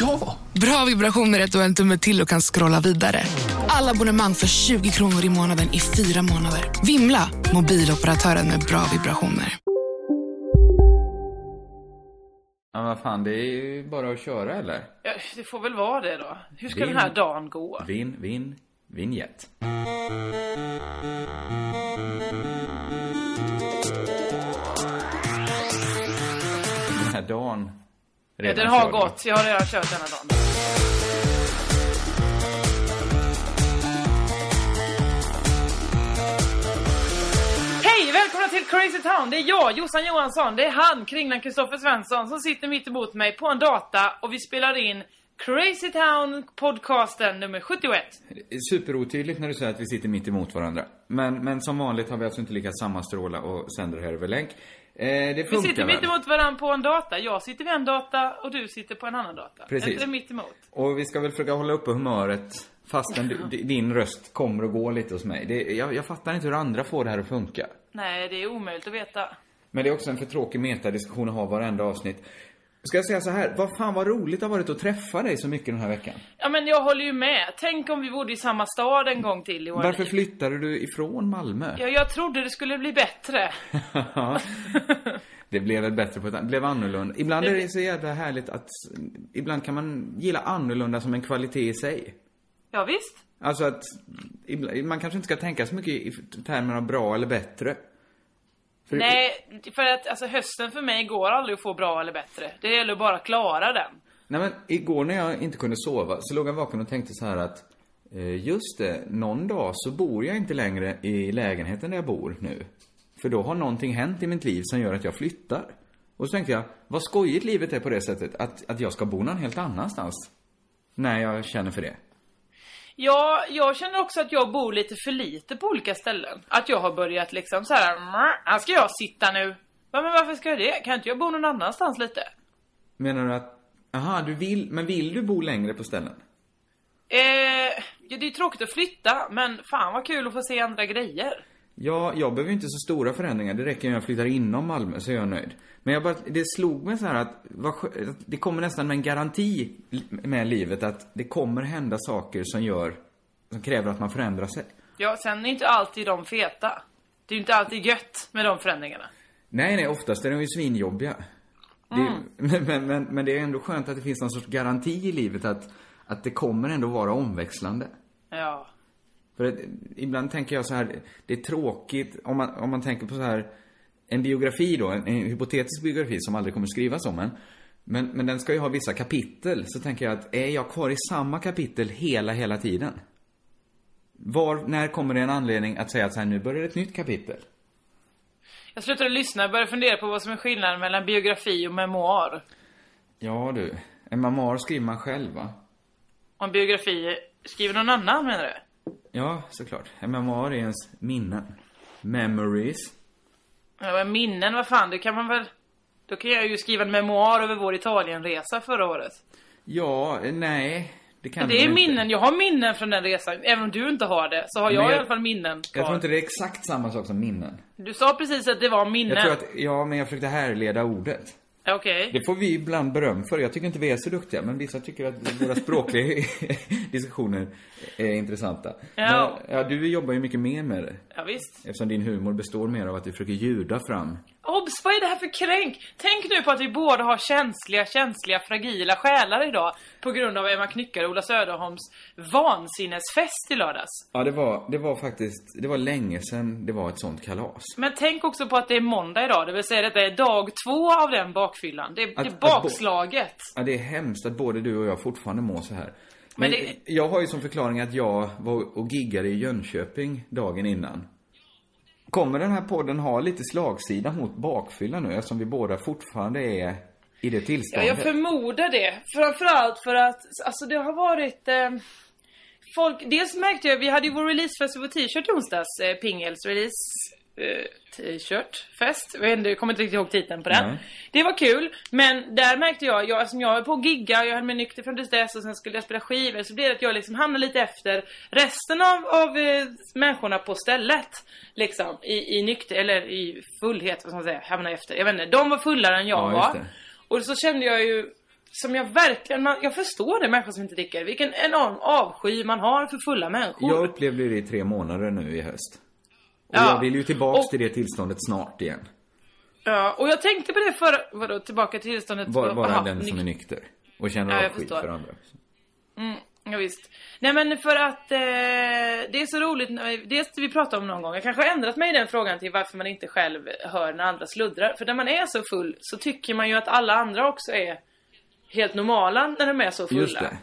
Ja! Bra vibrationer är du har en tumme till och kan scrolla vidare. Alla abonnemang för 20 kronor i månaden i fyra månader. Vimla! Mobiloperatören med bra vibrationer. Ja, vad fan, det är ju bara att köra eller? Ja, det får väl vara det då. Hur ska Vin. den här dagen gå? Vinn, vinn, vignett. Den här dagen. Ja, redan den har gått. Jag har redan kört denna dagen. Hej! Välkomna till Crazy Town! Det är jag, Jossan Johansson. Det är han, Kringlan Kristoffer Svensson, som sitter mitt emot mig på en data och vi spelar in Crazy Town podcasten nummer 71. Det är Superotydligt när du säger att vi sitter mitt emot varandra. Men, men som vanligt har vi alltså inte lyckats sammanstråla och sänder här över länk. Eh, det Vi funkar sitter väl? mitt emot varandra på en data. Jag sitter vid en data och du sitter på en annan data. Precis. Det mitt emot? Och vi ska väl försöka hålla uppe humöret fastän du, di- din röst kommer och går lite hos mig. Det, jag, jag fattar inte hur andra får det här att funka. Nej, det är omöjligt att veta. Men det är också en för tråkig metadiskussion att ha varenda avsnitt. Ska jag säga så här, vad fan vad roligt det har varit att träffa dig så mycket den här veckan. Ja men jag håller ju med. Tänk om vi bodde i samma stad en gång till i våra Varför flyttade du ifrån Malmö? Ja, jag trodde det skulle bli bättre. det blev väl bättre på ett blev annorlunda. Ibland är det så jävla härligt att, ibland kan man gilla annorlunda som en kvalitet i sig. Ja, visst. Alltså att, man kanske inte ska tänka så mycket i termer av bra eller bättre. För- Nej, för att alltså hösten för mig går aldrig att få bra eller bättre. Det gäller att bara klara den. Nej men igår när jag inte kunde sova så låg jag vaken och tänkte så här att eh, Just det, någon dag så bor jag inte längre i lägenheten där jag bor nu. För då har någonting hänt i mitt liv som gör att jag flyttar. Och så tänkte jag, vad skojigt livet är på det sättet att, att jag ska bo någon helt annanstans. När jag känner för det. Ja, jag känner också att jag bor lite för lite på olika ställen. Att jag har börjat liksom så här, "Mrr, här ska jag sitta nu. Ja, men varför ska jag det? Kan inte jag bo någon annanstans lite? Menar du att, aha, du vill, men vill du bo längre på ställen? Eh, ja, det är tråkigt att flytta, men fan vad kul att få se andra grejer. Ja, jag behöver ju inte så stora förändringar. Det räcker om jag flyttar inom Malmö så är jag nöjd. Men jag bara, det slog mig så här att, vad, det kommer nästan med en garanti med livet att det kommer hända saker som gör, som kräver att man förändrar sig. Ja, sen är inte alltid de feta. Det är ju inte alltid gött med de förändringarna. Nej, nej, oftast är de ju svinjobbiga. Det, men, men, men, men det är ändå skönt att det finns någon sorts garanti i livet att, att det kommer ändå vara omväxlande. Ja. För att, ibland tänker jag så här, det är tråkigt om man, om man tänker på så här, en biografi då, en, en hypotetisk biografi som aldrig kommer skrivas om en. Men, men den ska ju ha vissa kapitel, så tänker jag att är jag kvar i samma kapitel hela, hela tiden? Var, när kommer det en anledning att säga att så här, nu börjar ett nytt kapitel? Jag slutade lyssna och började fundera på vad som är skillnaden mellan biografi och memoar. Ja du, en memoar skriver man själv va? Om biografi skriver någon annan menar du? Ja, såklart. En memoar är ens minnen. Memories. Ja, men minnen, vad fan, det kan man väl... Då kan jag ju skriva en memoar över vår Italienresa förra året. Ja, nej. Det kan Men det är inte. minnen, jag har minnen från den resan. Även om du inte har det, så har Men jag, i jag- alla fall minnen kvar. Jag tror inte det är exakt samma sak som minnen. Du sa precis att det var minnen. Jag tror att, ja men jag försökte härleda ordet. Okej. Det får vi ibland beröm för. Jag tycker inte vi är så duktiga, men vissa tycker att våra språkliga diskussioner är intressanta. Ja. Men, ja, du jobbar ju mycket mer med det. Ja, visst. Eftersom din humor består mer av att du försöker ljuda fram. Obs, vad är det här för kränk? Tänk nu på att vi båda har känsliga, känsliga, fragila själar idag. På grund av Emma Knyckare och Ola Söderholms vansinnesfest i lördags. Ja, det var, det var faktiskt, det var länge sedan det var ett sånt kalas. Men tänk också på att det är måndag idag, det vill säga detta är dag två av den bakfyllan. Det, det är Att- att bakslaget. Ja, det är hemskt att både du och jag fortfarande mår så här. Men Men det, jag har ju som förklaring att jag var och giggade i Jönköping dagen innan. Kommer den här podden ha lite slagsida mot bakfylla nu eftersom vi båda fortfarande är i det ja, tillståndet? jag förmodar det. Framförallt för att, alltså det har varit... Eh, folk, dels märkte jag, vi hade ju vår releasefest på t-shirt i onsdags, eh, Pingels release t-shirt fest. Jag, kommer inte riktigt ihåg titeln på den. Nej. Det var kul, men där märkte jag, jag som jag var på att gigga, jag hade mig nykter fram tills dess och sen skulle jag spela skivor, så blev det att jag liksom hamnade lite efter resten av, av eh, människorna på stället. Liksom, i, i nykter, eller i fullhet, vad ska man säga, hamnade efter. Jag vet inte, de var fullare än jag Ja, var. Och så kände jag ju, som jag verkligen, man, jag förstår det människor som inte dricker, vilken enorm avsky man har för fulla människor. Jag upplevde det i tre månader nu i höst. Och Ja. jag vill ju tillbaks Och- till det tillståndet snart igen. Ja, och jag tänkte på det förra, vadå, tillbaka till tillståndet. Bara, bara Aha, den som är nykter. Och känner Ja, avsky för andra. Ja, visst. Nej men för att eh, det är så roligt, dels vi pratade om någon gång, jag kanske har ändrat mig i den frågan till varför man inte själv hör när andra sluddrar. För när man är så full så tycker man ju att alla andra också är helt normala när de är så fulla. Just det.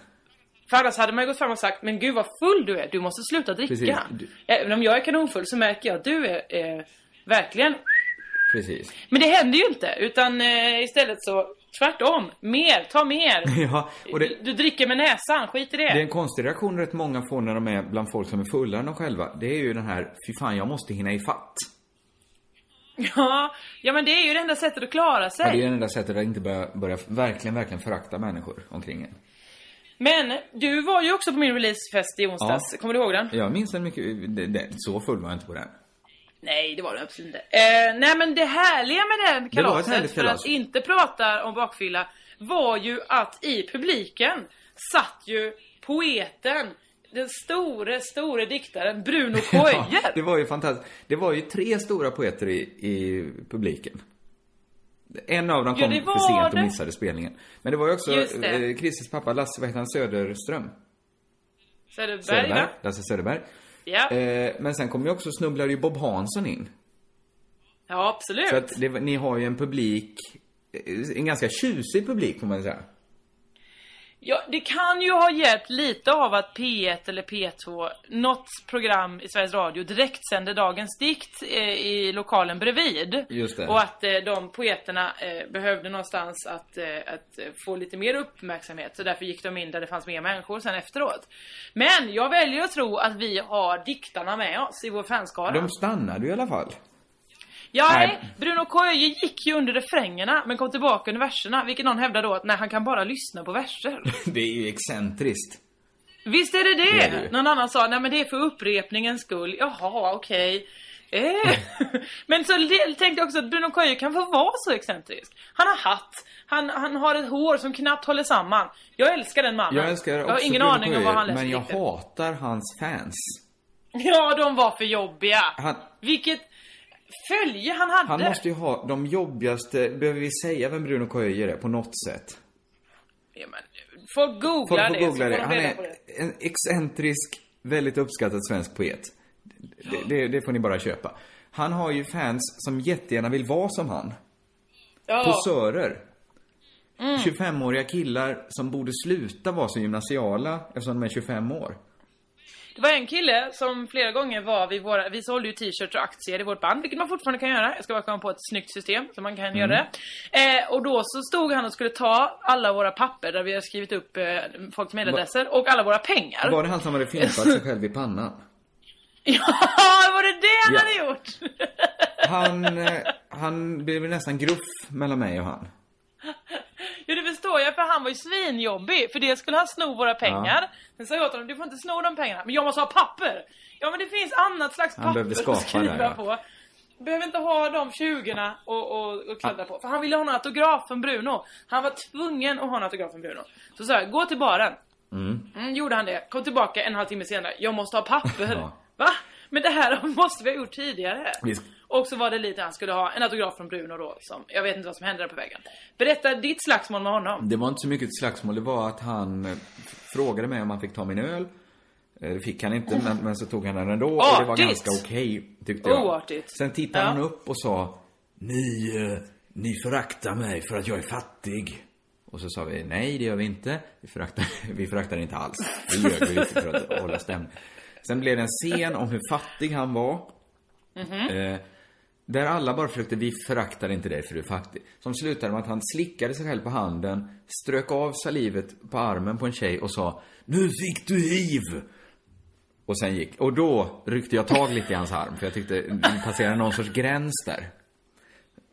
För annars hade man ju gått fram och sagt, men gud vad full du är, du måste sluta dricka. Precis. Du- Även om jag är kanonfull så märker jag att du är eh, verkligen Precis. Men det händer ju inte, utan eh, istället så tvärtom. Mer, ta mer. Ja, och det, Du, dricker med näsan, skit i det. det är en konstig reaktion rätt många får när de är bland folk som är fullare än de själva. Det är ju den här, fy fan jag måste hinna ifatt. Ja, ja men det är ju det enda sättet att klara sig. Ja, det är det enda sättet att inte börja, börja verkligen, verkligen förakta människor omkring en. Men du var ju också på min releasefest i onsdags, Ja. kommer du ihåg den? Jag minns den mycket, det, det, så full var jag inte på den. Nej, det var det absolut inte. Eh, nej men det härliga med den Det kalaset, härligt för kalas. att inte prata om bakfylla, var ju att i publiken satt ju poeten, den store, store diktaren Bruno Koijer. det var ju fantastiskt. Det var ju tre stora poeter i, i publiken. En av dem kom för sent och missade spelningen. Men det var ju också eh, Christers pappa, Lasse, vad heter han, Söderström? Söderberg, Söderberg. va? Lasse Söderberg. Ja. Eh, men sen kom ju också, snubblade ju Bob Hansson in. ja, absolut. Så att det, ni har ju en publik, eh, en ganska tjusig publik får man säga. Ja, det kan ju ha hjälpt lite av att P1 eller P2, något program i Sveriges Radio direkt sände dagens dikt eh, i lokalen bredvid. Just det. Och att eh, de poeterna eh, behövde någonstans att, eh, att få lite mer uppmärksamhet. Så därför gick de in där det fanns mer människor sen efteråt. Men jag väljer att tro att vi har diktarna med oss i vår fanskara. De stannade ju i alla fall. Ja, Nej. Bruno Koijer gick ju under refrängerna men kom tillbaka under verserna. Vilket någon hävdar då att nej, han kan bara lyssna på verser. Det är ju excentriskt. Visst är det det? Det är det. Någon annan sa, nej men det är för upprepningens skull. Jaha, okej. Eh. men så tänkte jag också att Bruno Koijer kan få vara så excentrisk. Han har hatt, han, han har ett hår som knappt håller samman. Jag älskar den mannen. Jag älskar jag också har ingen Bruno aning om vad han läser Men jag hatar hans fans. Ja, de var för jobbiga. Han, Vilket följe han hade. han måste ju ha de jobbigaste, behöver vi säga vem Bruno Koijer är på något sätt? Ja, men, folk googlar Folk får det. googla så det. får de Han reda på är det. en excentrisk, väldigt uppskattad svensk poet. Det, det, det får ni bara köpa. Han har ju fans som jättegärna vill vara som han. Ja. Posörer. Mm. 25-åriga killar som borde sluta vara så gymnasiala eftersom de är 25 år. Det var en kille som flera gånger var vid våra, vi sålde ju t-shirts och aktier i vårt band, vilket man fortfarande kan göra. Jag ska bara komma på ett snyggt system så man kan göra det. Eh, och då så stod han och skulle ta alla våra papper där vi har skrivit upp eh, folks mailadresser och alla våra pengar. Var det han som hade fimpat sig själv i pannan? Ja, var det det han Ja. hade gjort? Han, eh, han blev nästan gruff mellan mig och han. Förstår jag för han var ju svinjobbig för det skulle han sno våra pengar. Sen sa jag åt honom du får inte sno de pengarna men jag måste ha papper. Ja men det finns annat slags Han papper att skriva där, ja. på. Behöver inte ha de 20 och, och, och kladda på. För han ville ha en autograf från Bruno. Han var tvungen att ha en autograf från Bruno. Så sa jag, gå till baren. Mm, gjorde han det. Kom tillbaka en halvtimme senare. Jag måste ha papper. Ja. Va? Men det här måste vi ha gjort tidigare. Visst. Och så var det lite, han skulle ha en autograf från Bruno då, som, jag vet inte vad som hände där på vägen. Berätta ditt slagsmål med honom. Det var inte så mycket ett slagsmål, det var att han eh, frågade mig om han fick ta min öl. Eh, Det fick han inte, men, men så tog han den ändå och det var Artigt. ganska okej, tyckte jag. Oartigt. Sen tittade Ja. han upp och sa Ni, eh, ni föraktar mig för att jag är fattig. Och så sa vi, nej det gör vi inte. Vi föraktar, vi föraktar inte alls. Vi ljög vi lite för att hålla stämning. Sen blev det en scen om hur fattig han var. Eh, där alla bara försökte, vi föraktar inte dig för du är fattig. Som slutade med att han slickade sig själv på handen, strök av salivet på armen på en tjej och sa Nu fick du hiv! Och sen gick. Och då ryckte jag tag lite i hans arm, för jag tyckte det passerade någon sorts gräns där.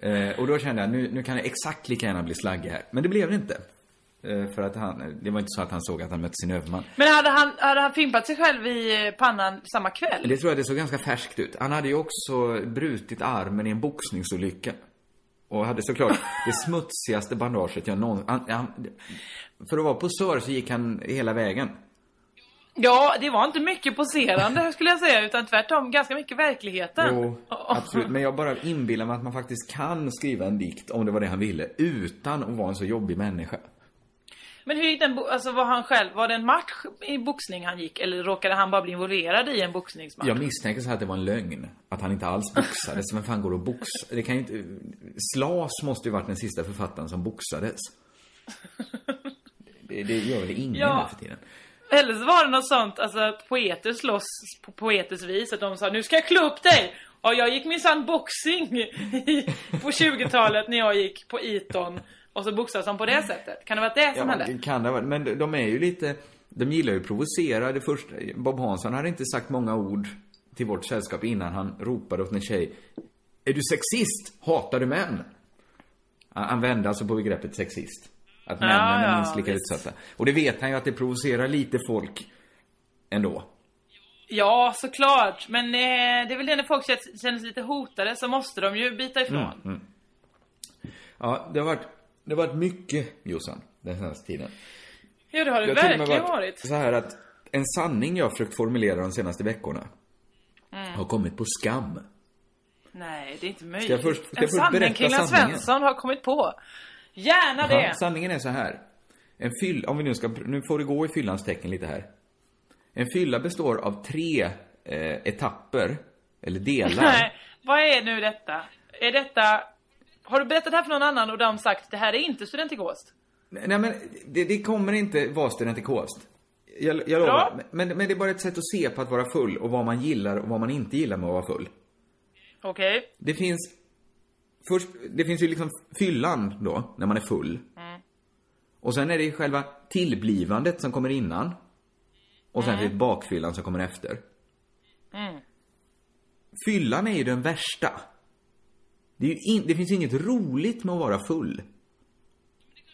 Eh, och då kände jag, nu, nu kan det exakt lika gärna bli slaggig här. Men det blev det inte. Eh, för att han, det var inte så att han såg att han mötte sin överman. Men hade han, hade han fimpat sig själv i pannan samma kväll? Det tror jag det såg ganska färskt ut. Han hade ju också brutit armen i en boxningsolycka. Och hade såklart det smutsigaste bandaget jag någonsin... För att vara posör så gick han hela vägen. Ja, det var inte mycket poserande skulle jag säga, utan tvärtom ganska mycket verkligheten. Jo, absolut. Men jag bara inbillar mig att man faktiskt kan skriva en dikt, om det var det han ville, utan att vara en så jobbig människa. Men hur gick den, alltså var han själv, var det en match i boxning han gick, eller råkade han bara bli involverad i en boxningsmatch? Jag misstänker så här att det var en lögn. Att han inte alls boxades. Vem fan går och boxar? Det kan ju inte... Slas måste ju varit den sista författaren som boxades. Det, det gör väl ingen Ja. nu för tiden. Eller så var det något sånt, alltså att poeter slåss på poetiskt vis, att de sa nu ska jag klå upp dig! Och jag gick minsann boxning i- på 20-talet när jag gick på Eton. Och så boxades de på det sättet. Kan det vara det som Ja, hände? kan det varit. Men de- är ju lite... De gillar ju att provocera. Det första, Bob Hansson hade inte sagt många ord till vårt sällskap innan han ropade åt en tjej. Är du sexist? Hatar du män? Han vände alltså på begreppet sexist. Att männen är ja, minst lika visst. utsatta. Och det vet han ju att det provocerar lite folk ändå. Ja, såklart. Men eh, det är väl det när folk känner sig lite hotade så måste de ju bita ifrån. Mm, Ja, det har varit, det har varit mycket, Jossan, den senaste tiden. Ja, det har det med verkligen varit. så här att en sanning jag har försökt formulera de senaste veckorna Mm. har kommit på skam. Nej, det är inte möjligt. jag först- ska jag en först sanning Kringlan? Svensson har kommit på. Gärna Ja, det! sanningen är så här. En fyll, om vi nu ska, nu får det gå i fyllans tecken lite här. En fylla består av tre eh, etapper, eller delar. Nej, vad är nu detta? Är detta... Har du berättat det här för någon annan och de har sagt det här är inte studentikost? Nej men, det, det kommer inte vara studentikost. Jag, jag lovar. Men, men det är bara ett sätt att se på att vara full och vad man gillar och vad man inte gillar med att vara full. Okej. Det finns... Först, det finns ju liksom fyllan då, när man är full. Och sen är det ju själva tillblivandet som kommer innan. Och sen är det bakfyllan som kommer efter. Fyllan är ju den värsta. Det, in, det finns inget roligt med att vara full.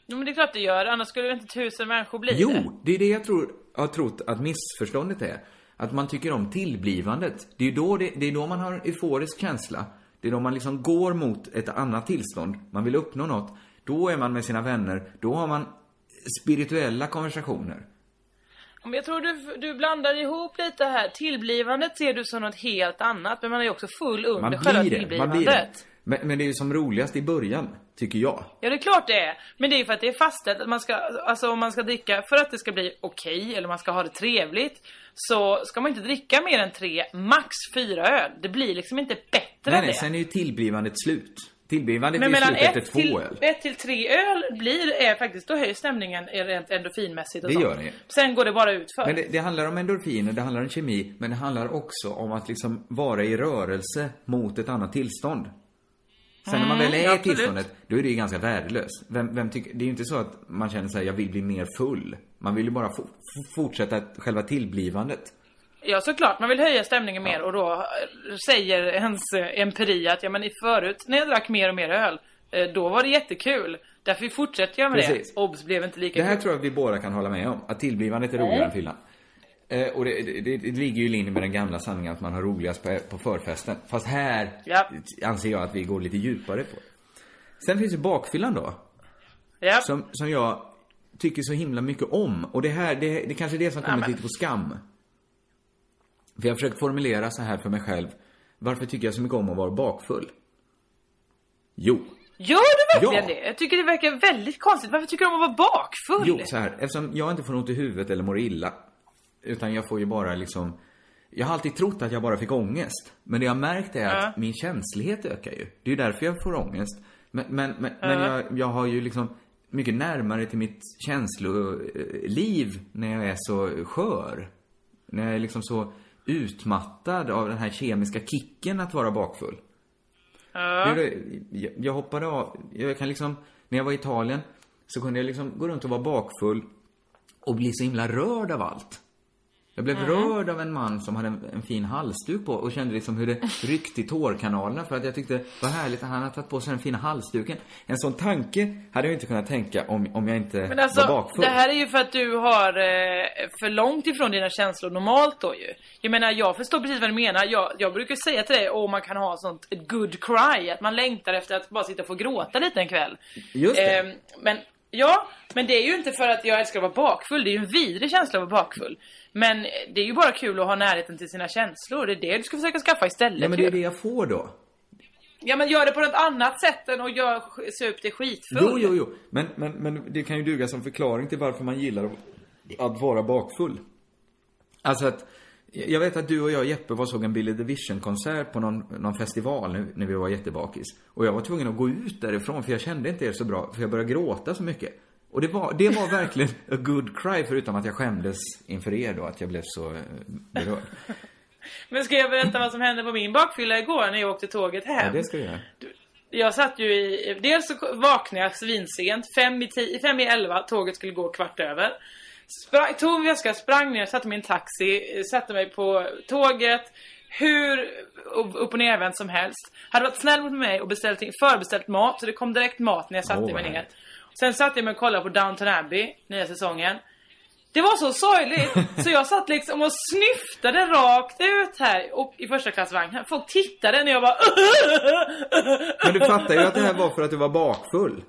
Jo, men det är klart det gör, annars skulle väl inte tusen människor bli det? Jo, det är det jag tror, har trott att missförståndet är. Att man tycker om tillblivandet. Det är då, det, det är då man har en euforisk känsla. Det är då man liksom går mot ett annat tillstånd. Man vill uppnå något. Då är man med sina vänner. Då har man spirituella konversationer. Jag tror du, du blandar ihop lite här. Tillblivandet ser du som något helt annat, men man är ju också full under Man själva det. Man tillblivandet. blir det. Men, men det är ju som roligast i början, tycker jag. Ja, det är klart det är. Men det är ju för att det är fastställt att man ska, alltså om man ska dricka för att det ska bli okej, eller man ska ha det trevligt, så ska man inte dricka mer än tre, max fyra öl. Det blir liksom inte bättre Nej, nej, det. sen är ju tillblivandet slut. Tillblivandet Men är mellan slut efter ett två till, öl. ett till tre öl blir, är faktiskt, då höjer stämningen rent endorfinmässigt och Det sånt. gör det. Sen går det bara ut för. Men det, det handlar om endorfiner, det handlar om kemi, men det handlar också om att liksom vara i rörelse mot ett annat tillstånd. Sen när man väl är i absolut. tillståndet, då är det ju ganska värdelöst. Vem, vem tycker, det är ju inte så att man känner sig jag vill bli mer full. Man vill ju bara fortsätta själva tillblivandet. Ja såklart, man vill höja stämningen mer och då eh, säger ens eh, empiri att ja men i förut när jag drack mer och mer öl, eh, då var det jättekul. Därför fortsätter jag med Precis. det. Obs blev inte lika Det här kul. tror jag vi båda kan hålla med om. Att tillblivandet är roligare än fyllan. Eh, och det, det, det, ligger ju i linje med den gamla sanningen att man har roligast på, på förfesten. Fast här Ja. anser jag att vi går lite djupare på. Sen finns ju bakfyllan då. Ja. Som, som jag tycker så himla mycket om. Och det här, det, det kanske är det som kommit men- lite på skam. För jag har försökt formulera så här för mig själv. Varför tycker jag så mycket om att vara bakfull? Jo. Gör du verkligen Ja. det? Jag tycker det verkar väldigt konstigt. Varför tycker du om att vara bakfull? Jo, så här. Eftersom jag inte får ont i huvudet eller mår illa. Utan jag får ju bara liksom... Jag har alltid trott att jag bara fick ångest. Men det jag märkt är att Ja. min känslighet ökar ju. Det är ju därför jag får ångest. Men, men, men, men jag, jag har ju liksom... mycket närmare till mitt känsloliv när jag är så skör. När jag är liksom så utmattad av den här kemiska kicken att vara bakfull. Det- Jag, jag hoppade av, jag kan liksom, när jag var i Italien så kunde jag liksom gå runt och vara bakfull och bli så himla rörd av allt. Jag blev rörd av en man som hade en, en fin halsduk på och kände liksom hur det ryckte i tårkanalerna för att jag tyckte vad härligt att han hade tagit på sig den fina halsduken. En sån tanke hade jag inte kunnat tänka om, om jag inte Men var alltså, bakfull. det här är ju för att du har eh, för långt ifrån dina känslor normalt då ju. Jag menar, jag förstår precis vad du menar. Jag, jag brukar säga till dig, åh man kan ha sånt good cry, att man längtar efter att bara sitta och få gråta lite en kväll. Just det. Ehm, men, ja, men det är ju inte för att jag älskar att vara bakfull, det är ju en vidrig känsla att vara bakfull. Men det är ju bara kul att ha närheten till sina känslor, det är det du ska försöka skaffa istället ja men det är det jag får då. Ja men gör det på något annat sätt än att gör, se upp dig skitfull. Jo, jo, jo. Men, men, men det kan ju duga som förklaring till varför man gillar att vara bakfull. Alltså att, jag vet att du och jag Jeppe var såg en Billy the Vision-konsert på någon, någon festival nu, när vi var jättebakis. Och jag var tvungen att gå ut därifrån för jag kände inte er så bra, för jag började gråta så mycket. Och det var, det var verkligen a good cry, förutom att jag skämdes inför er då, att jag blev så eh, berörd. Men ska jag berätta vad som hände på min bakfylla igår när jag åkte tåget hem? Ja, det ska jag göra. Jag satt ju i... Dels så vaknade jag svinsent, fem i, tio, fem i elva, tåget skulle gå kvart över. Sprang, tog min väska, sprang ner, satte mig i en taxi, satte mig på tåget. Hur upp och nervänt som helst. Hade varit snäll mot mig och beställt, förbeställt mat, så det kom direkt mat när jag satte Åh, mig ner. Sen satte jag mig och kollade på Downton Abbey, nya säsongen. Det var så sorgligt, så jag satt liksom och snyftade rakt ut här och, i första klassvagnen. Folk tittade när jag bara Men du fattar ju att det här var för att du var bakfull.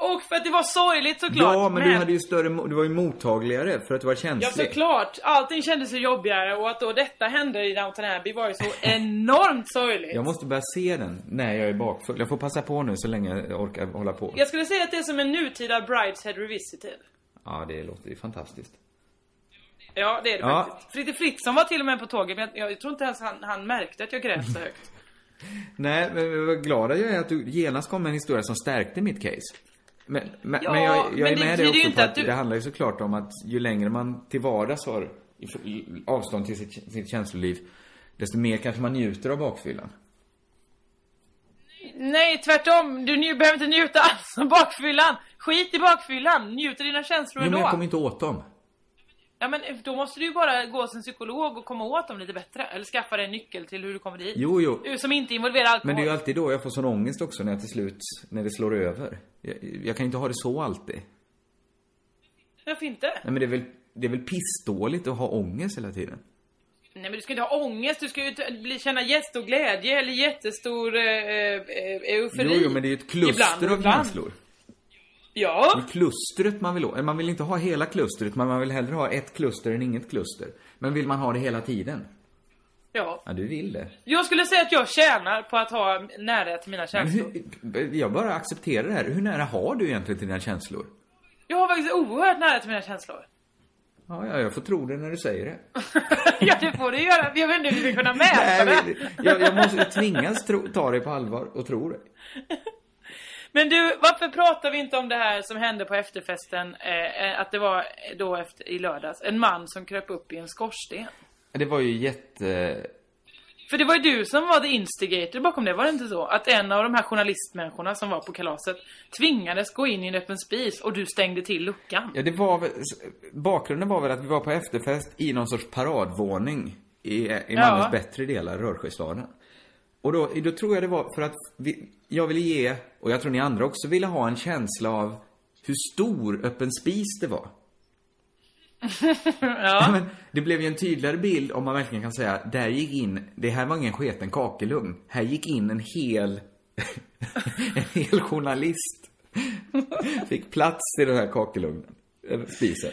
Och för att det var sorgligt såklart. Ja, men, du hade ju större, du var ju mottagligare för att du var Ja känslig. såklart, allting kändes ju jobbigare och att då detta hände i Downton Abbey var ju så enormt sorgligt. Jag måste börja se den när jag är bakfull. Jag får passa på nu så länge jag orkar hålla på. Jag skulle säga att det är som en nutida Brideshead Revisited. Ja, det låter ju fantastiskt. Ja, det är det Ja. faktiskt. Fritte Fritzson var till och med på tåget, men jag, jag tror inte ens han, han märkte att jag grät så högt. Nej, men vad glad jag är att du genast kom med en historia som stärkte mitt case. Men, men, Ja, men jag, jag men är det med betyder dig också inte att att du- det handlar ju såklart om att ju längre man till vardags har avstånd till sitt, sitt känsloliv, desto mer kanske man njuter av bakfyllan. Nej, tvärtom. Du nju- behöver inte njuta alls av bakfyllan. Skit i bakfyllan. Njut av dina känslor Jo, men ändå. jag kommer inte åt dem. Ja, men då måste du ju bara gå hos en psykolog och komma åt dem lite bättre. Eller skaffa dig en nyckel till hur du kommer dit. Jo, jo. Som inte involverar alkohol. Men det är ju alltid då jag får sån ångest också när jag till slut, när det slår över. Jag, jag kan inte ha det så alltid. Varför inte? Nej men det är väl, det är väl pissdåligt att ha ångest hela tiden? Nej men du ska inte ha ångest, du ska ju bli, känna jättestor glädje eller jättestor eh, eh, eufori. Jo, jo, men det är ju ett kluster Ibland, av känslor. Ja, Det är klustret man vill ha. Man vill inte ha hela klustret, men man vill hellre ha ett kluster än inget kluster. Men vill man ha det hela tiden? ja. Ja, du vill det. Jag skulle säga att jag tjänar på att ha nära till mina känslor. hur, jag bara accepterar det här. Hur nära har du egentligen till dina känslor? Jag har faktiskt oerhört nära till mina känslor. Ja, ja, jag får tro det när du säger det. ja, det får du göra. Jag vet inte hur vi ska kunna mäta det. Jag, jag måste jag tvingas tro, ta dig på allvar och tro det. Men du, varför pratar vi inte om det här som hände på efterfesten? Eh, att det var då efter, i lördags. En man som kröp upp i en skorsten. Det var ju jätte... För det var ju du som var the instigator bakom det, var det inte så? Att en av de här journalistmänniskorna som var på kalaset tvingades gå in i en öppen spis och du stängde till luckan. Ja, det var väl... Bakgrunden var väl att vi var på efterfest i någon sorts paradvåning i, i Malmös Ja. bättre delar, Rörsjöstaden. Och då, då tror jag det var för att vi, jag ville ge, och jag tror ni andra också ville ha en känsla av hur stor öppen spis det var. Ja. Men det blev ju en tydligare bild om man verkligen kan säga, där gick in, det här var ingen sketen kakelugn. Här gick in en hel, en hel journalist. Fick plats i den här kakelugnen, eh, spisen.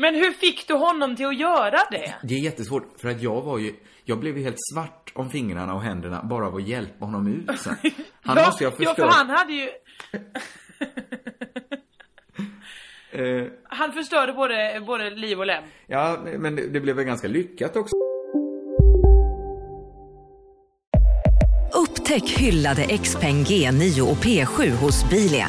Men hur fick du honom till att göra det? Det är jättesvårt, för att jag var ju, jag blev ju helt svart om fingrarna och händerna bara av att hjälpa honom ut sen. Han ja, måste ju ha ja, för han hade ju... eh, Han förstörde både, både liv och lem. ja, men det, det blev väl ganska lyckat också. Upptäck hyllade XPeng G9 och P7 hos Bilia.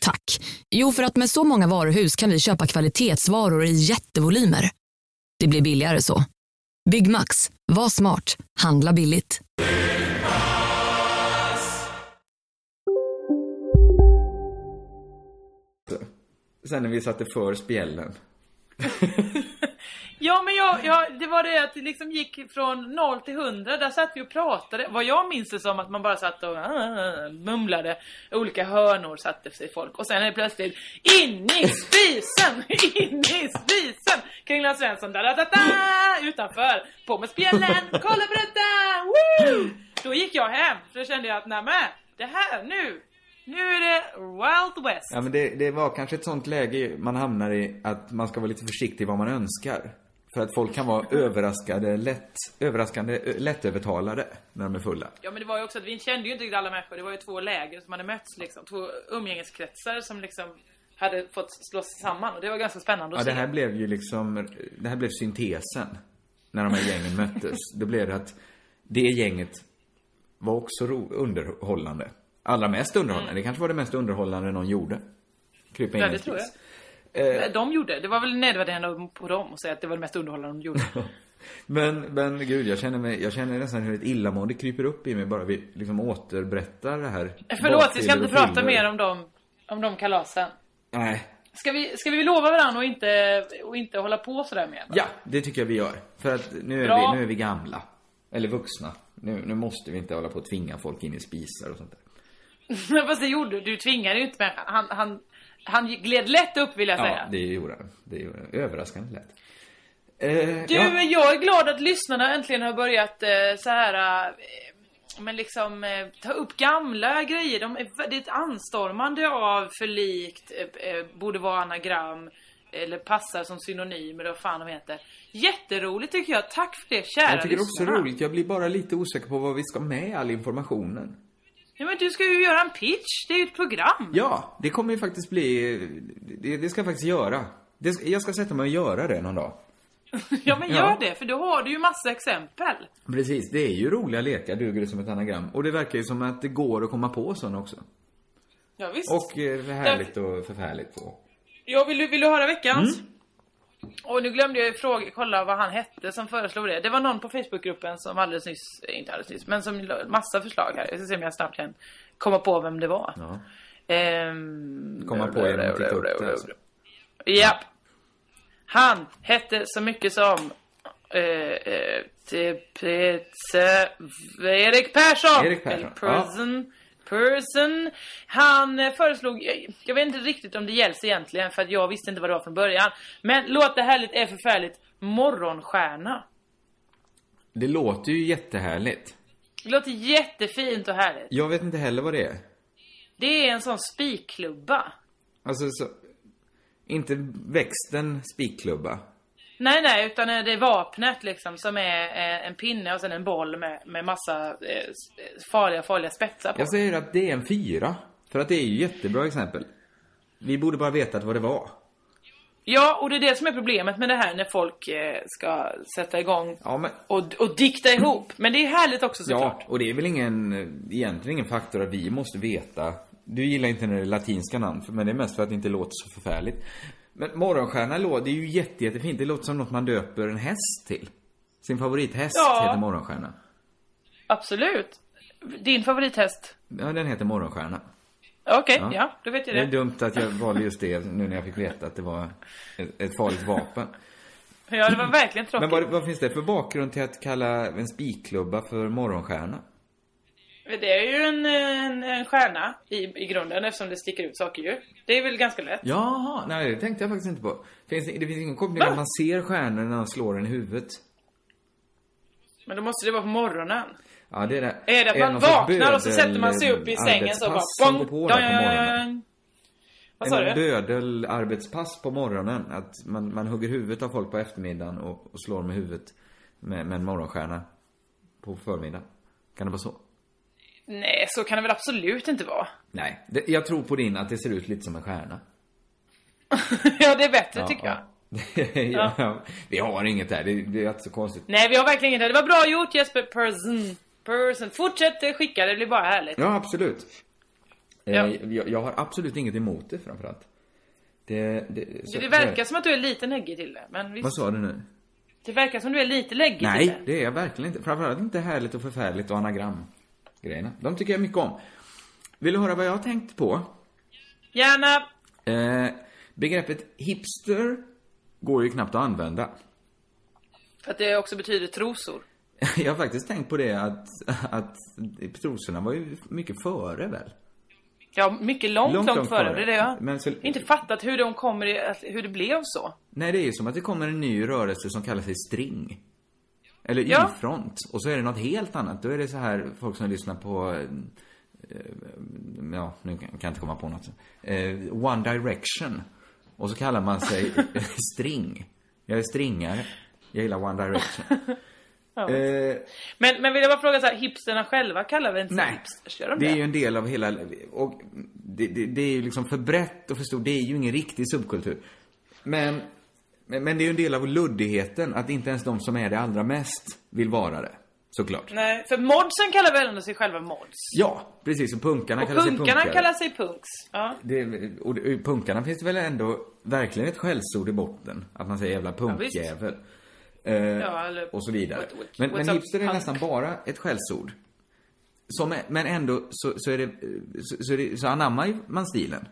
Tack. Jo, för att med så många varuhus kan vi köpa kvalitetsvaror i jättevolymer. Det blir billigare så. Byggmax. Var smart. Handla billigt. Sen när vi satte för spjällen. Ja men jag, jag, det var det att det liksom gick från 0 till 100, där satt vi och pratade. Vad jag minns det som att man bara satt och äh, mumlade. Olika hörnor satte sig folk. Och sen är det plötsligt in i spisen! in i spisen! Kringlan Svensson, da, da, da, da, utanför. På med spjällen, kolla på detta! Woo! Då gick jag hem, för då kände jag att nämen, det här nu, nu är det Wild West. Ja men det, det var kanske ett sånt läge man hamnar i att man ska vara lite försiktig vad man önskar. För att folk kan vara överraskade, lätt, överraskande, ö- lättövertalade när de är fulla. Ja men det var ju också att vi kände ju inte alla människor. Det var ju två läger som hade mötts liksom. Två umgängeskretsar som liksom hade fått slås samman. Och det var ganska spännande att Ja, se. det här blev ju liksom, det här blev syntesen. När de här gängen möttes. Då blev det att det gänget var också underhållande. Allra mest underhållande. Det kanske var det mest underhållande någon gjorde. Krypa in Mm. Ja, det tror jag. Eh, De gjorde. Det var väl nedvärderande på dem att säga att det var det mest underhållande de gjorde. Men, men gud, jag känner, mig, jag känner nästan hur ett illamående kryper upp i mig bara vi liksom återberättar det här. Förlåt, vi ska inte och prata mer om dem, om de kalasen. Nej. Ska vi, ska vi lova varandra och inte, och inte hålla på sådär med? Ja, det tycker jag vi gör. För att nu är, Bra. vi, nu är vi gamla. Eller vuxna. Nu, nu måste vi inte hålla på att tvinga folk in i spisar och sånt där. Fast det gjorde du. Du tvingade ju inte människan. Han, han, han gled lätt upp vill jag Ja, säga. det gjorde han. Det gjorde han. Överraskande lätt. Eh, Du, ja. jag är glad att lyssnarna äntligen har börjat eh, så här. Eh, men liksom eh, ta upp gamla grejer. De är, det är ett anstormande av förlikt, eh, eh, borde vara anagram, eller passar som synonym eller vad fan de heter. Jätteroligt tycker jag. Tack för det, kära Jag tycker det är också lyssnarna. roligt. Jag blir bara lite osäker på vad vi ska med all informationen. Ja men du ska ju göra en pitch, det är ju ett program. Ja, det kommer ju faktiskt bli... Det, det ska jag faktiskt göra. Det, jag ska sätta mig och göra det någon dag. Ja men Ja. gör det, för då har du ju massa exempel. Precis, det är ju roliga lekar, duger det som ett anagram. Och det verkar ju som att det går att komma på sådana också. Ja, visst. Och eh, härligt och förfärligt och... Ja, vill du, vill du höra veckans? Mm. Och nu glömde jag fråga, kolla vad han hette som föreslog det. Det var någon på Facebookgruppen som alldeles nyss, eh, inte alldeles nyss, men som la massa förslag här. Jag ska se om jag snabbt kan komma på vem det var. Ja. Ehm... Komma på genom att titta upp det alltså. Japp. Han hette så mycket som... Eh, eh, typ. Erik Persson! Erik Persson, Eller person. Han eh, föreslog, jag, jag vet inte riktigt om det gälls egentligen för att jag visste inte vad det var från början. Men låt det härligt är förfärligt. Morgonstjärna. Det låter ju jättehärligt. Det låter jättefint och härligt. Jag vet inte heller vad det är. Det är en sån spikklubba. Alltså, så... Inte växten spikklubba. Nej, nej, utan eh, det är vapnet liksom som är eh, en pinne och sen en boll med, med massa eh, s- farliga, farliga spetsar på. Jag säger att det är en fyra. För att det är ju jättebra exempel. Vi borde bara vetat vad det var. Ja, och det är det som är problemet med det här när folk eh, ska sätta igång Ja, men... och, och dikta ihop. Men det är härligt också såklart. Ja, och det är väl ingen, eh, egentligen ingen faktor att vi måste veta. Du gillar inte när det är latinska namn, men det är mest för att det inte låter så förfärligt. Men morgonstjärna låter, är ju jätte, jättefint. Det låter som något man döper en häst till. Sin favorithäst Ja. heter morgonstjärna. Absolut. Din favorithäst? Ja, den heter morgonstjärna. Okej, ja. då vet jag Det är det. dumt att jag valde just det nu när jag fick veta att det var ett, ett farligt vapen. Ja, det var verkligen tråkigt. Men vad, vad finns det för bakgrund till att kalla en spikklubba för morgonstjärna? Det är ju en, en, en stjärna i, i grunden eftersom det sticker ut saker ju. Det är väl ganska lätt. Jaha, nej det tänkte jag faktiskt inte på. Finns det, finns ingen koppling att man ser stjärnor när man slår den i huvudet. Men då måste det vara på morgonen. Ja, det är det. Är det att man vaknar och så sätter man sig upp i bödel- sängen så bara arbetspass bong, på morgonen. Vad sa En du? bödelarbetspass på morgonen. Att man, man hugger huvudet av folk på eftermiddagen och, och slår med huvudet med, med en morgonstjärna på förmiddagen. Kan det vara så? Nej, så kan det väl absolut inte vara. Nej. Det, jag tror på din att det ser ut lite som en stjärna. ja, det är bättre Ja, tycker jag. ja. ja. Vi har inget där. Det, det är inte så konstigt. Nej, vi har verkligen inte det. var bra gjort Jesper Persson. Person. Fortsätt skicka, det blir bara härligt. Ja, absolut. Eh, Ja. Jag, jag har absolut inget emot det framförallt. Det, det, så, det verkar som att du är lite neggig till det, men visst. Vad sa du nu? Det verkar som du är lite läggig till Nej, det. det är jag verkligen inte. Framförallt inte härligt och förfärligt och anagram grejerna. De tycker jag mycket om. Vill du höra vad jag har tänkt på? Gärna. Eh, begreppet hipster går ju knappt att använda. För att det också betyder trosor. Jag har faktiskt tänkt på det att, att trosorna var ju mycket före väl? Ja, mycket långt, Långt, långt, långt före. Det är det jag Men så- inte fattat hur de kommer hur det blev så. Nej, det är ju som att det kommer en ny rörelse som kallar sig string. Eller Ja. Y-front. Och så är det något helt annat. Då är det så här, folk som lyssnar på, eh, ja, nu kan jag inte komma på något. Eh, One Direction. Och så kallar man sig string. Jag är stringare. Jag gillar One Direction. Ja. Eh, Men, men vill jag bara fråga så här, hipsterna själva kallar väl inte sig hipsters? Gör de Det det? är ju en del av hela, och det, det, det är ju liksom för brett och för stort. Det är ju ingen riktig subkultur. Men, men, men det är ju en del av luddigheten att inte ens de som är det allra mest vill vara det. Såklart. Nej, för modsen kallar väl ändå sig själva mods? Ja, precis. Och punkarna Och kallar sig punkarna punkare. kallar sig punks. Ja. Det, och det- punkarna finns det väl ändå verkligen ett skällsord i botten. Att man säger jävla punkjävel. Eh, Ja, eller- och så vidare. what- what- men men hipster är punk? nästan bara ett skällsord. Som är, men ändå så, så är det, så, så, är det, så anammar man stilen.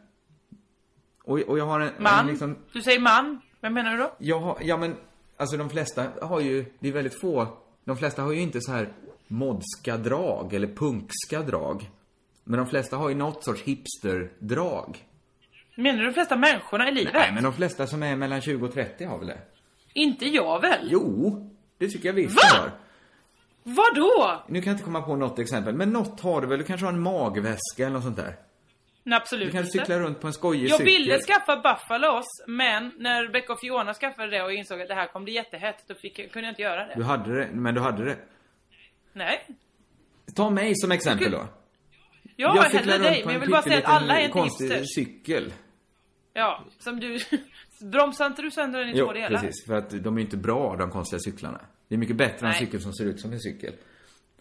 Och, och jag har en, Man? en liksom, Du säger man. Vem menar du då? jag ja men, alltså de flesta har ju, det är väldigt få, de flesta har ju inte så här modska drag eller punkska drag. Men de flesta har ju något sorts hipsterdrag. Menar du de flesta människorna i livet? Nej, men de flesta som är mellan 20 och 30 har väl det? Inte jag väl? Jo, det tycker jag visst Va? har. Vadå? Nu kan jag inte komma på något exempel, men något har du väl? Du kanske har en magväska eller något sånt där? Nej, absolut Du kanske inte. cyklar runt på en skojig Jag cykel. ville skaffa Buffalos, men när Rebecca och Fiona skaffade det och insåg att det här kommer bli jättehett, då fick, kunde jag inte göra det. Du hade det, men du hade det. Nej. Ta mig som exempel då. Jag har cyklar runt dig, på men jag en vill bara säga att alla är inte konstig hipsters. cykel. Ja, som du... Bromsar inte du sönder den i Jo, två delar? precis. För att de är inte bra, de konstiga cyklarna. Det är mycket bättre än en Nej. cykel som ser ut som en cykel.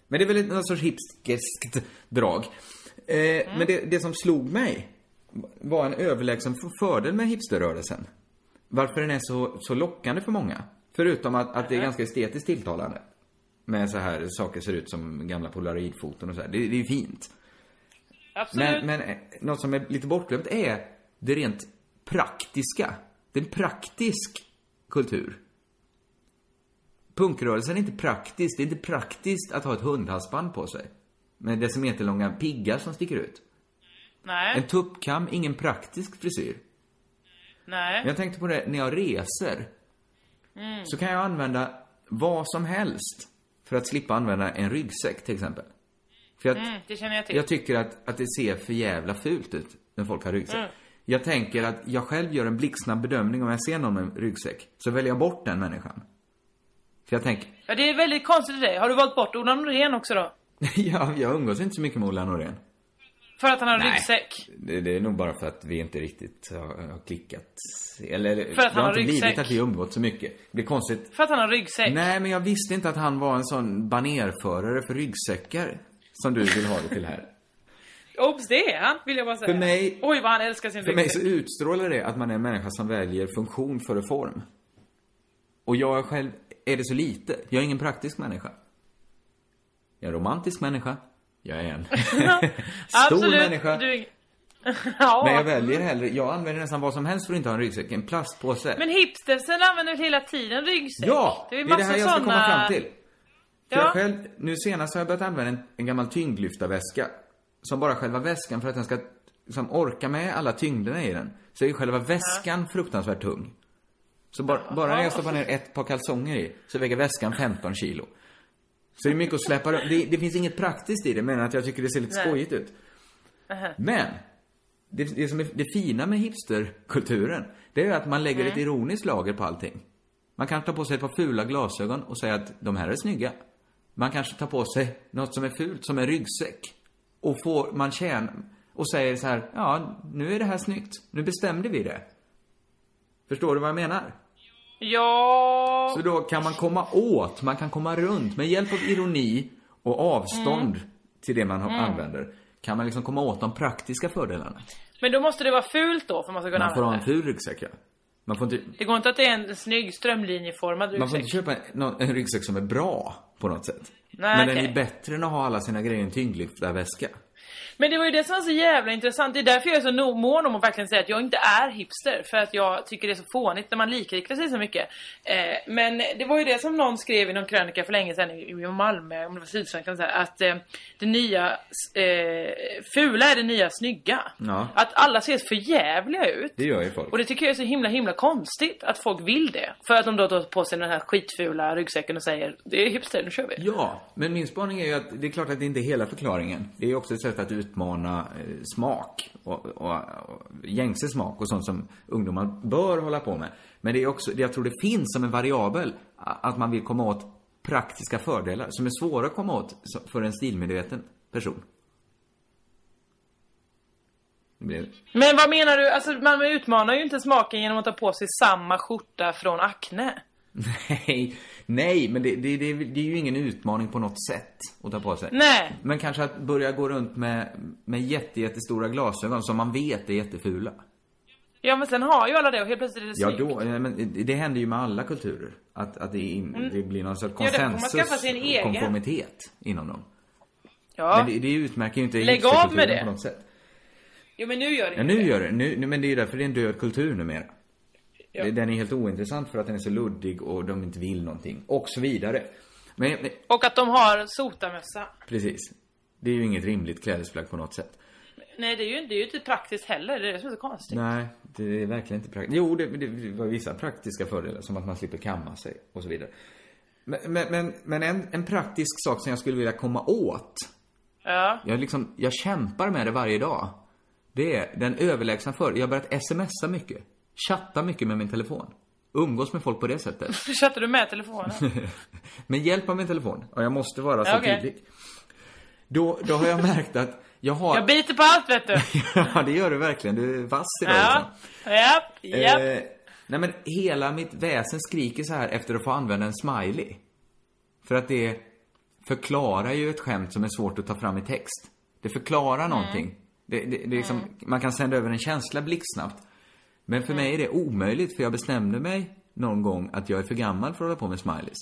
Men det är väl någon sorts hipsterskt drag. Eh, Mm. Men det, det som slog mig var en överlägsen fördel med hipsterrörelsen. Varför den är så, så lockande för många. Förutom att, att det är ganska estetiskt tilltalande. Med så här, saker ser ut som gamla polaroidfoton och så här. Det, det är ju fint. Absolut. Men, men eh, något som är lite bortglömt är det rent praktiska. Det är en praktisk kultur. Punkrörelsen är inte praktisk. Det är inte praktiskt att ha ett hundhalsband på sig. Med decimeterlånga piggar som sticker ut. Nej. En tuppkam, ingen praktisk frisyr. Nej. Jag tänkte på det när jag reser. Mm. Så kan jag använda vad som helst för att slippa använda en ryggsäck till exempel. För att Mm, det känner jag till. jag tycker att, att det ser för jävla fult ut när folk har ryggsäck. Mm. Jag tänker att jag själv gör en blixtsnabb bedömning om jag ser någon med ryggsäck. Så väljer jag bort den människan. För jag tänker, Ja, det är väldigt konstigt dig. Har du valt bort Ola Norén också då? ja, jag umgås inte så mycket med Ola Norén. För att han har Nej. ryggsäck? Det, det är nog bara för att vi inte riktigt har, har klickat. Eller, För att det han har har inte blivit att vi har umgåtts så mycket. Det blir konstigt. För att han har ryggsäck? Nej, men jag visste inte att han var en sån banerförare för ryggsäckar. Som du vill ha det till här. Oops, det är han, vill jag bara säga. För mig- Oj, vad han älskar sin För mig ryggsäck. så utstrålar det att man är en människa som väljer funktion före form. Och jag själv är det så lite. Jag är ingen praktisk människa. Jag är en romantisk människa. Jag är en stor människa. Du... är- ja. Men jag väljer hellre, jag använder nästan vad som helst för att inte ha en ryggsäck. En plastpåse. Men hipstersen använder väl hela tiden ryggsäck? Ja! Det Det är är massa det här jag ska såna... komma fram till. För Ja. jag själv, nu senast har jag börjat använda en, en gammal tyngdlyftarväska. Som bara själva väskan, för att den ska liksom, orka med alla tyngderna i den, så är ju själva väskan fruktansvärt tung. Så bara, bara när jag stoppar ner ett par kalsonger i, så väger väskan 15 kilo. Så det är mycket att släppa runt. det, det finns inget praktiskt i det, men att jag tycker det ser lite Nej. skojigt ut. Aha. Men, det, det som är det fina med hipsterkulturen, det är ju att man lägger Mm. ett ironiskt lager på allting. Man kan ta på sig ett par fula glasögon och säga att de här är snygga. Man kanske tar på sig något som är fult, som en ryggsäck. Och får, man tjänar, och säger så här, ja, nu är det här snyggt. Nu bestämde vi det. Förstår du vad jag menar? Ja... Så då kan man komma åt, man kan komma runt, med hjälp av ironi och avstånd till det man Mm. använder, kan man liksom komma åt de praktiska fördelarna. Men då måste det vara fult då för man ska kunna Man får ha en ful ryggsäck, ja. Man får inte, Det går inte att det är en snygg strömlinjeformad man får ryggsäck. inte köpa en, en ryggsäck som är bra på något sätt. Nej, Men den okej. är bättre än att ha alla sina grejer i en tyngdlyftarväska. Men det var ju det som var så jävla intressant. Det är därför jag är så mån om att verkligen säga att jag inte är hipster. För att jag tycker det är så fånigt när man likriktar sig så mycket. Eh, men det var ju det som någon skrev i någon krönika för länge sedan i, Malmö, om det var Sydsvenskan, så här, att eh, det nya eh, fula är det nya snygga. Ja, Att alla ser för jävliga ut. det gör ju folk. Och det tycker jag är så himla himla konstigt att folk vill det. För att de då tar på sig den här skitfula ryggsäcken och säger det är hipster, nu kör vi. Ja, men min spaning är ju att det är klart att det inte är hela förklaringen. Det är också ett sätt att utmana eh, smak och, och, och gängse smak och sånt som ungdomar bör hålla på med. Men det är också, det jag tror det finns som en variabel, att man vill komma åt praktiska fördelar som är svåra att komma åt för en stilmedveten person. Men vad menar du? Alltså man utmanar ju inte smaken genom att ta på sig samma skjorta från Acne. Nej, nej, men det, det, det, det är ju ingen utmaning på något sätt att ta på sig. Nej. Men kanske att börja gå runt med, med jätte, jättestora glasögon som man vet är jättefula. Ja men sen har ju alla det och helt plötsligt är det Ja, snyggt. då, ja, men det- händer ju med alla kulturer. Att, att det, in, Mm. det blir någon sorts Ja, då konsensus, en egen. konformitet inom dem. Ja. Men det, utmärker ju inte Lägg av med det. på något sätt. Jo men nu gör det Ja, nu gör det. Nu, men det är ju därför det är en död kultur numera. Ja. Den är helt ointressant för att den är så luddig och de inte vill någonting. Och så vidare. Men, men Och att de har sotarmössa. precis. Det är ju inget rimligt klädesplagg på något sätt. Nej det är ju, det är ju inte praktiskt heller, det är det som är så konstigt. Nej, det är verkligen inte praktiskt. Jo, det, det, det var vissa praktiska fördelar, som att man slipper kamma sig och så vidare. Men, men, men, men en, en praktisk sak som jag skulle vilja komma åt, Ja. jag, liksom, jag kämpar med det varje dag. Det är den överlägsna för. Jag har börjat smsa mycket. Chatta mycket med min telefon. Umgås med folk på det sättet. Chattar du med telefonen? med hjälp av min telefon. Och jag måste vara så okej. tydlig. Då, då har jag märkt att jag har... Jag biter på allt vet du. ja, det gör du verkligen. Du är vass idag Ja. Japp, japp. Eh, nej men hela mitt väsen skriker så här efter att få använda en smiley. För att det förklarar ju ett skämt som är svårt att ta fram i text. Det förklarar någonting. Det, det, det är liksom, Man kan sända över en känsla blixtsnabbt. Men för mig är det omöjligt för jag bestämde mig någon gång att jag är för gammal för att hålla på med smileys.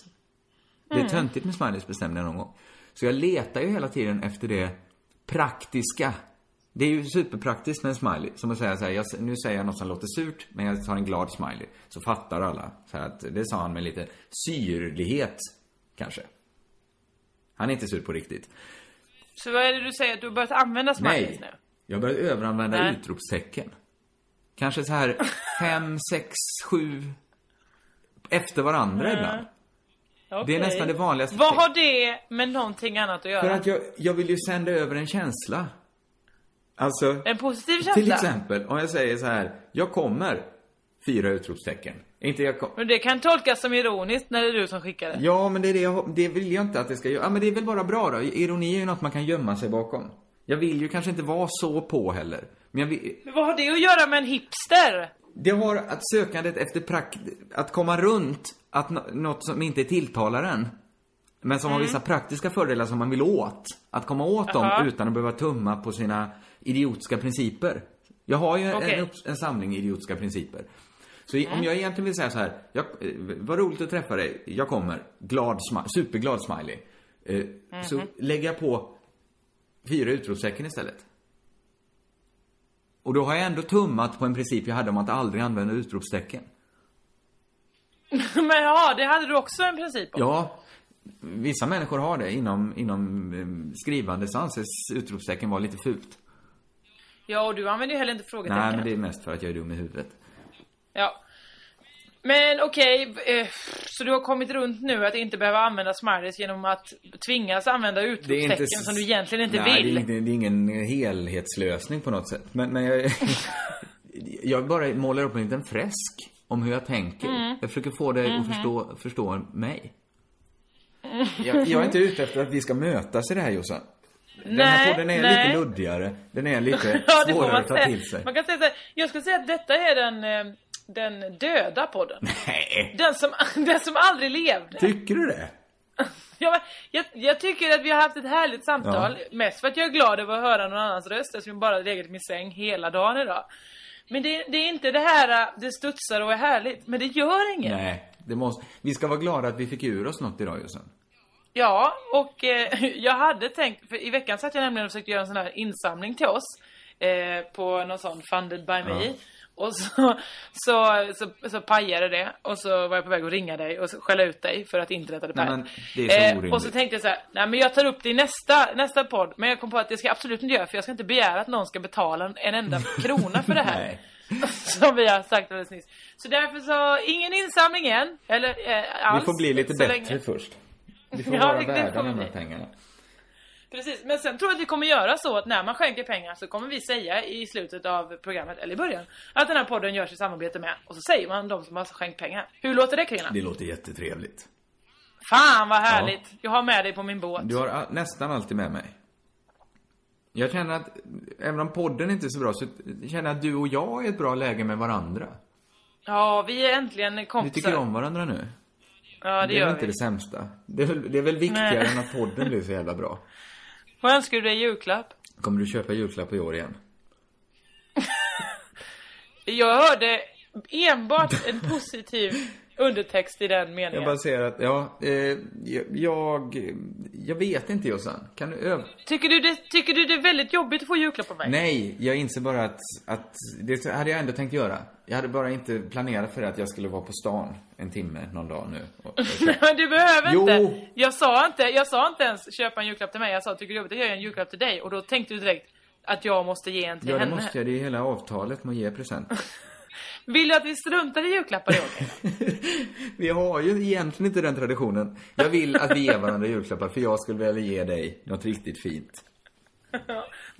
Det är Mm. töntigt med smileys bestämde jag någon gång. Så jag letar ju hela tiden efter det praktiska. Det är ju superpraktiskt med en smiley. Som att säga så här, jag, nu säger jag något som låter surt, men jag tar en glad smiley. Så fattar alla. Så att, det sa han med lite syrlighet, kanske. Han är inte sur på riktigt. Så vad är det du säger? Att du har börjat använda smileys Nej. nu? Jag börjar överanvända Nej. utropstecken. Kanske så här fem, sex, sju efter varandra Mm. ibland. Det är nästan det vanligaste. Vad har det med någonting annat att göra? För att jag, jag vill ju sända över en känsla. Alltså, En positiv känsla? till exempel om jag säger så här, jag kommer, fyra utropstecken. Inte jag kom, Men det kan tolkas som ironiskt när det är du som skickar det. Ja, men det är det jag, det vill jag inte att det ska göra. Ja, men det är väl bara bra då. Ironi är ju något man kan gömma sig bakom. Jag vill ju kanske inte vara så på heller. Men jag vill, vad har det att göra med en hipster? Det har att sökandet efter prakt... Att komma runt att nå- något som inte tilltalar en. Men som har Mm. vissa praktiska fördelar som man vill åt. Att komma åt Jaha. dem utan att behöva tumma på sina idiotiska principer. Jag har ju Okej. en, en samling idiotiska principer. Så Mm. om jag egentligen vill säga så här, jag, eh, vad roligt att träffa dig, jag kommer, glad, superglad smiley. Eh, Så Mhm. lägger jag på fyra utropstecken istället. Och då har jag ändå tummat på en princip jag hade om att aldrig använda utropstecken. Men ja, det hade du också en princip om. Ja, Vissa människor har det. Inom, inom eh, skrivande så anses utropstecken vara lite fult. Ja, och du använder ju heller inte frågetecken. Nej, men det är mest för att jag är dum i huvudet. Ja. Men okej, eh, så du har kommit runt nu att inte behöva använda smileys genom att tvingas använda utropstecken som du egentligen inte Nej, vill? Det är, det är ingen helhetslösning på något sätt. Men, men jag... jag bara målar upp en liten fresk om hur jag tänker. Mm. Jag försöker få dig Mhm. att förstå, förstå mig. Jag, jag är inte ute efter att vi ska mötas i det här Jossan. Den här Nej, podden är nej. lite luddigare. Den är lite Ja, svårare att ta till sig. Man kan säga så här, jag skulle säga att detta är den, eh, den döda podden. Nej. Den som, den som aldrig levde. Tycker du det? Ja, men jag, jag tycker att vi har haft ett härligt samtal. Mest för att jag är glad över att höra någon annans röst eftersom jag bara legat i min säng hela dagen idag. Men det, det är inte det här, det studsar och är härligt. Men det gör inget. Nej. Det måste... Vi ska vara glada att vi fick ur oss något idag Jossan. Ja, och eh, jag hade tänkt, för i veckan satt jag nämligen och försökte göra en sån här insamling till oss. Eh, på någon sån funded by me. Ja. Och så, så, så, så pajade det. Och så var jag på väg att ringa dig och skälla ut dig för att internet hade pajat. Eh, och så tänkte jag så här, nej men jag tar upp det i nästa, nästa podd. Men jag kom på att det ska jag absolut inte göra för jag ska inte begära att någon ska betala en enda krona för det här. Som vi har sagt alldeles nyss. Så därför så, ingen insamling än. Eller eh, alls. Vi får bli lite bättre länge. först. Vi får Ja, vara värda de här pengarna. Precis, men sen tror jag att vi kommer göra så att när man skänker pengar så kommer vi säga i slutet av programmet, eller i början, att den här podden görs i samarbete med. Och så säger man de som har skänkt pengar. Hur låter det Kringlan? Det låter jättetrevligt. Fan vad härligt! Jag har med dig på min båt. Du har nästan alltid med mig. Jag känner att, även om podden inte är så bra, så känner jag att du och jag är i ett bra läge med varandra. Ja, vi är äntligen Vi kompisar. tycker om varandra nu. Ja, det, det är gör väl inte vi. det sämsta. Det är väl, det är väl viktigare Nej. än att podden blir så jävla bra. Vad önskar du dig i julklapp? Kommer du köpa julklapp i år igen? Jag hörde enbart en positiv undertext i den meningen. Jag bara säger att, ja, eh, jag, jag vet inte Jossan. Kan du öv... Tycker, du det, tycker du det är väldigt jobbigt att få julklapp av mig? Nej, jag inser bara att, att det hade jag ändå tänkt göra. Jag hade bara inte planerat för att jag skulle vara på stan en timme någon dag nu. Och Men du behöver Jo. inte. Jag sa inte. Jag sa inte ens köpa en julklapp till mig. Jag sa tycker du jobbigt att göra en julklapp till dig? Och då tänkte du direkt att jag måste ge en till ja, det henne. måste jag. Det är hela avtalet med att ge present. Vill du att vi struntar i julklappar i år? Vi har ju egentligen inte den traditionen. Jag vill att vi ger varandra julklappar för jag skulle vilja ge dig något riktigt fint.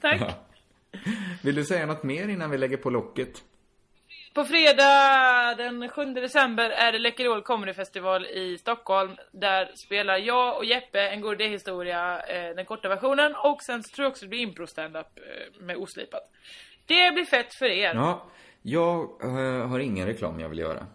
Tack. Ja. Vill du säga något mer innan vi lägger på locket? På fredag den 7 december är det Läkerol Comedy Festival i Stockholm. Där spelar jag och Jeppe en god historia eh, den korta versionen. Och sen tror jag också det blir impro stand-up eh, med oslipat. Det blir fett för er. Ja, jag eh, har ingen reklam jag vill göra.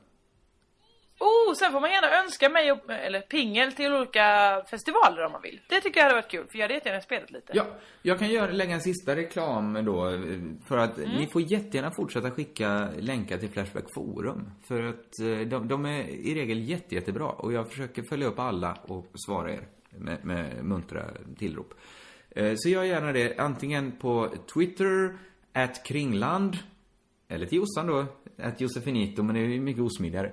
Oh, sen får man gärna önska mig, och- eller pingel till olika festivaler om man vill. Det tycker jag hade varit kul, för jag hade jättegärna spelat lite. Ja, jag kan göra, lägga en sista reklam då. För att Mm. ni får jättegärna fortsätta skicka länkar till Flashback Forum. För att eh, de, de är i regel jätte, jättebra. Och jag försöker följa upp alla och svara er med, med muntra tillrop. Eh, Så gör gärna det antingen på Twitter, at kringland. Eller till Jossan då, at Josefinito, men det är ju mycket osmidigare.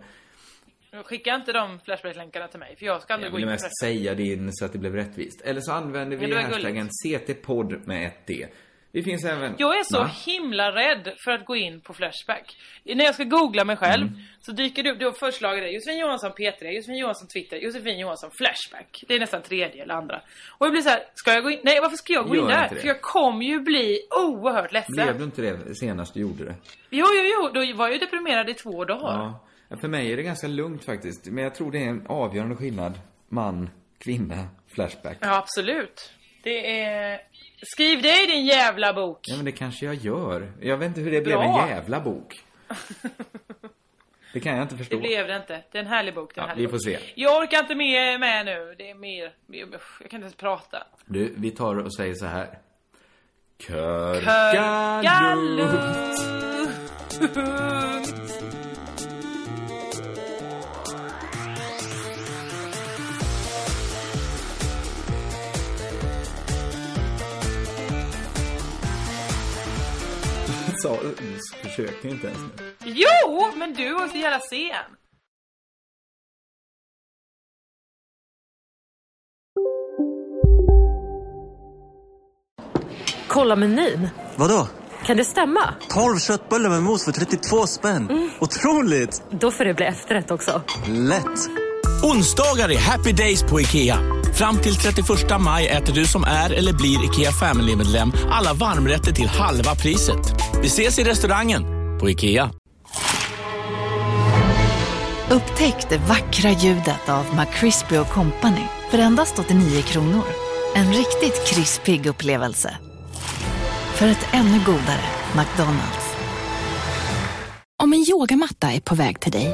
Skicka inte de Flashback-länkarna till mig, för jag ska aldrig Jag gå ville in på mest Flashback. säga din så att det blev rättvist. Eller så använder vi hashtaggen CT-podd med ett D. Det finns även... Jag är så Va? himla rädd för att gå in på Flashback. När jag ska googla mig själv Mm. så dyker det upp, du har förslaget det. Josefin Johansson P3, Josefin Johansson Twitter, Josefin Johansson Flashback. Det är nästan tredje eller andra. Och jag blir så här, ska jag gå in? Nej, varför ska jag gå Gör in där? För jag kommer ju bli oerhört ledsen. Blev du inte det senast du gjorde det? Jo, jo, jo, då var jag ju deprimerad i två dagar. Ja, För mig är det ganska lugnt faktiskt. Men jag tror det är en avgörande skillnad. Man, kvinna, Flashback. Ja, absolut. Det är... Skriv det i din jävla bok. Ja, men det kanske jag gör. Jag vet inte hur det blev Bra. en jävla bok. Det kan jag inte förstå. Det blev det inte. Det är en härlig bok. Det är en Ja, härlig vi får bok. se. Jag orkar inte med, med nu. Det är mer, Jag kan inte ens prata. Du, vi tar och säger så här. Körkalut. sa, försökte inte ens nu. Jo, men du var så jävla sen. Kolla menyn. Vadå? Kan det stämma? 12 köttbullar med mos för 32 spänn. Mm. Otroligt! Då får det bli efterrätt också. Lätt! Onsdagar är happy days på IKEA. Fram till 31 maj äter du som är eller blir IKEA Family-medlem alla varmrätter till halva priset. Vi ses i restaurangen på IKEA. Upptäck det vackra ljudet av McCrispy Company för endast 89 kronor. En riktigt krispig upplevelse. För ett ännu godare McDonalds. Om en yogamatta är på väg till dig,